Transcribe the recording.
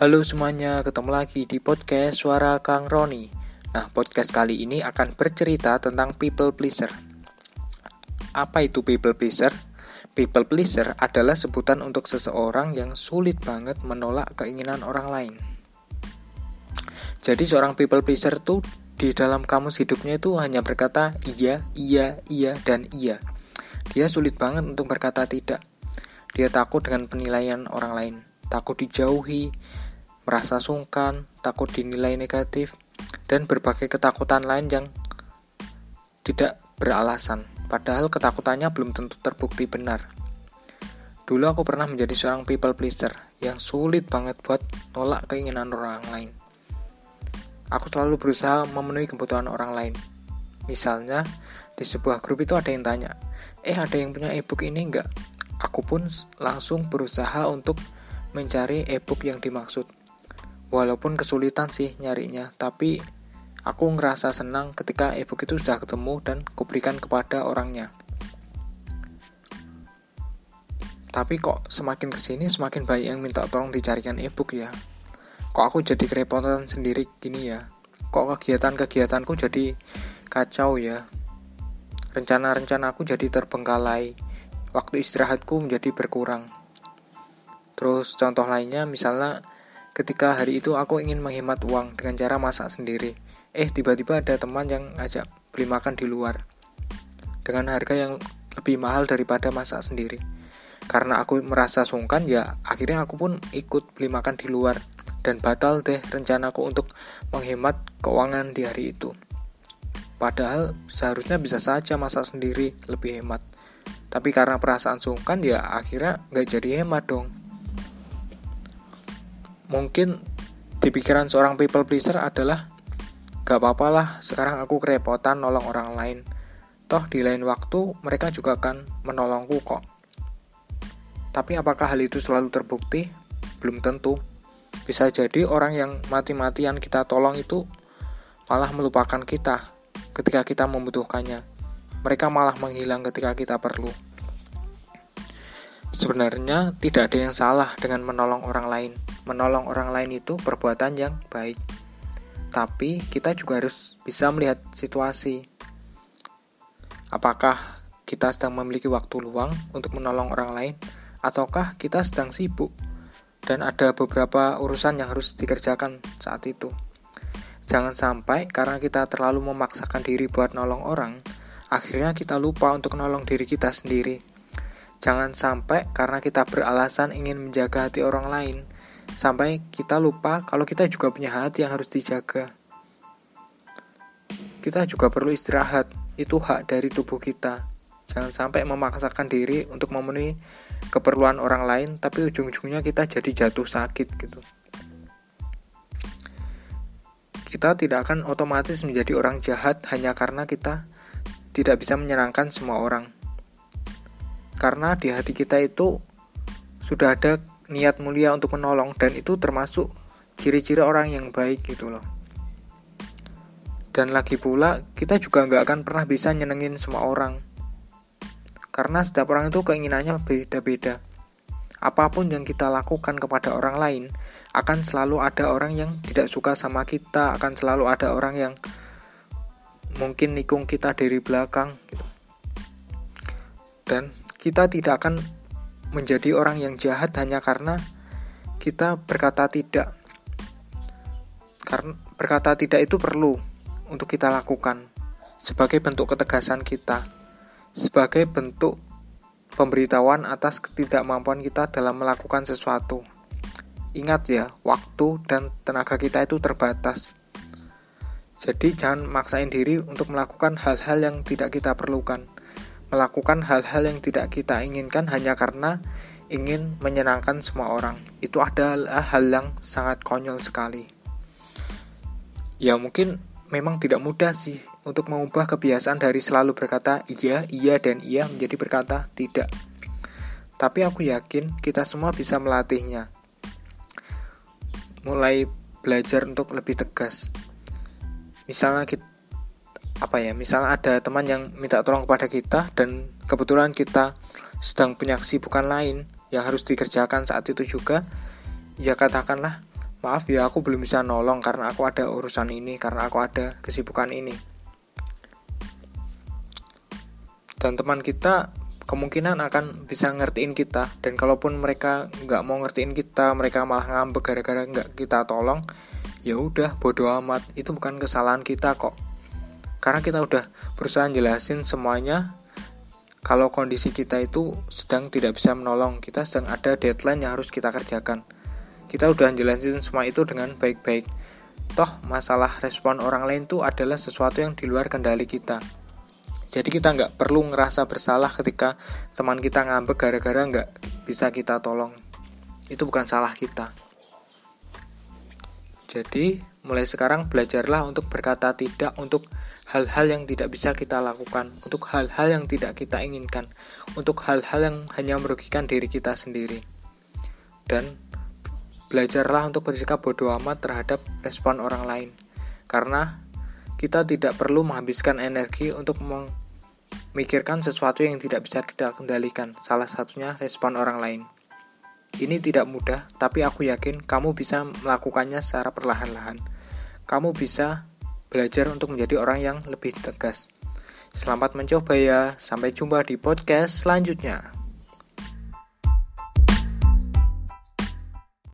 Halo semuanya, ketemu lagi di podcast Suara Kang Roni. Nah, podcast kali ini akan bercerita tentang people pleaser. Apa itu people pleaser? People pleaser adalah sebutan untuk seseorang yang sulit banget menolak keinginan orang lain. Jadi seorang people pleaser tuh di dalam kamus hidupnya itu hanya berkata iya, iya, iya, dan iya. Dia sulit banget untuk berkata tidak. Dia takut dengan penilaian orang lain, takut dijauhi, merasa sungkan, takut dinilai negatif, dan berbagai ketakutan lain yang tidak beralasan, padahal ketakutannya belum tentu terbukti benar. Dulu aku pernah menjadi seorang people pleaser yang sulit banget buat nolak keinginan orang lain. Aku selalu berusaha memenuhi kebutuhan orang lain. Misalnya, di sebuah grup itu ada yang tanya, eh ada yang punya ebook ini enggak? Aku pun langsung berusaha untuk mencari ebook yang dimaksud walaupun kesulitan sih nyarinya tapi aku ngerasa senang ketika ebook itu sudah ketemu dan kuberikan kepada orangnya. Tapi kok semakin ke sini semakin banyak yang minta tolong dicarikan ebook ya? Kok aku jadi kerepotan sendiri gini ya? Kok kegiatan-kegiatanku jadi kacau ya? Rencana-rencana aku jadi terbengkalai. Waktu istirahatku menjadi berkurang. Terus contoh lainnya misalnya Ketika hari itu aku ingin menghemat uang dengan cara masak sendiri. Eh, tiba-tiba ada teman yang ngajak beli makan di luar. Dengan harga yang lebih mahal daripada masak sendiri. Karena aku merasa sungkan, ya akhirnya aku pun ikut beli makan di luar. Dan batal deh rencanaku untuk menghemat keuangan di hari itu. Padahal seharusnya bisa saja masak sendiri lebih hemat. Tapi karena perasaan sungkan ya akhirnya nggak jadi hemat dong. Mungkin di pikiran seorang people pleaser adalah gak apa-apa lah sekarang aku kerepotan nolong orang lain. Toh di lain waktu mereka juga akan menolongku kok. Tapi apakah hal itu selalu terbukti? Belum tentu. Bisa jadi orang yang mati-matian kita tolong itu malah melupakan kita ketika kita membutuhkannya. Mereka malah menghilang ketika kita perlu. Sebenarnya tidak ada yang salah dengan menolong orang lain menolong orang lain itu perbuatan yang baik. Tapi kita juga harus bisa melihat situasi. Apakah kita sedang memiliki waktu luang untuk menolong orang lain ataukah kita sedang sibuk dan ada beberapa urusan yang harus dikerjakan saat itu. Jangan sampai karena kita terlalu memaksakan diri buat nolong orang, akhirnya kita lupa untuk nolong diri kita sendiri. Jangan sampai karena kita beralasan ingin menjaga hati orang lain, sampai kita lupa kalau kita juga punya hati yang harus dijaga. Kita juga perlu istirahat, itu hak dari tubuh kita. Jangan sampai memaksakan diri untuk memenuhi keperluan orang lain, tapi ujung-ujungnya kita jadi jatuh sakit gitu. Kita tidak akan otomatis menjadi orang jahat hanya karena kita tidak bisa menyenangkan semua orang. Karena di hati kita itu sudah ada niat mulia untuk menolong dan itu termasuk ciri-ciri orang yang baik gitu loh. Dan lagi pula kita juga nggak akan pernah bisa nyenengin semua orang. Karena setiap orang itu keinginannya beda-beda. Apa pun yang kita lakukan kepada orang lain akan selalu ada orang yang tidak suka sama kita akan selalu ada orang yang mungkin nikung kita dari belakang gitu. dan kita tidak akan menjadi orang yang jahat hanya karena kita berkata tidak. Karena berkata tidak itu perlu untuk kita lakukan sebagai bentuk ketegasan kita, sebagai bentuk pemberitahuan atas ketidakmampuan kita dalam melakukan sesuatu. Ingat ya, waktu dan tenaga kita itu terbatas. Jadi jangan maksain diri untuk melakukan hal-hal yang tidak kita perlukan melakukan hal-hal yang tidak kita inginkan hanya karena ingin menyenangkan semua orang. Itu adalah hal yang sangat konyol sekali. Ya mungkin memang tidak mudah sih untuk mengubah kebiasaan dari selalu berkata iya, iya, dan iya menjadi berkata tidak. Tapi aku yakin kita semua bisa melatihnya. Mulai belajar untuk lebih tegas. Misalnya kita apa ya misalnya ada teman yang minta tolong kepada kita dan kebetulan kita sedang punya kesibukan lain yang harus dikerjakan saat itu juga ya katakanlah maaf ya aku belum bisa nolong karena aku ada urusan ini karena aku ada kesibukan ini. Dan teman kita kemungkinan akan bisa ngertiin kita dan kalaupun mereka nggak mau ngertiin kita mereka malah ngambek gara-gara nggak kita tolong ya udah bodoh amat. Itu bukan kesalahan kita kok karena kita udah berusaha jelasin semuanya kalau kondisi kita itu sedang tidak bisa menolong kita sedang ada deadline yang harus kita kerjakan kita udah jelasin semua itu dengan baik-baik. Toh, masalah respon orang lain itu adalah sesuatu yang di luar kendali kita. Jadi kita nggak perlu ngerasa bersalah ketika teman kita ngambek gara-gara nggak bisa kita tolong. Itu bukan salah kita. Jadi, mulai sekarang belajarlah untuk berkata tidak untuk hal-hal yang tidak bisa kita lakukan, untuk hal-hal yang tidak kita inginkan, untuk hal-hal yang hanya merugikan diri kita sendiri. Dan Belajarlah untuk bersikap bodoh amat terhadap respon orang lain, karena kita tidak perlu menghabiskan energi untuk memikirkan sesuatu yang tidak bisa kita kendalikan, salah satunya respon orang lain. Ini tidak mudah, tapi aku yakin kamu bisa melakukannya secara perlahan-lahan. Kamu bisa belajar untuk menjadi orang yang lebih tegas. Selamat mencoba ya, sampai jumpa di podcast selanjutnya.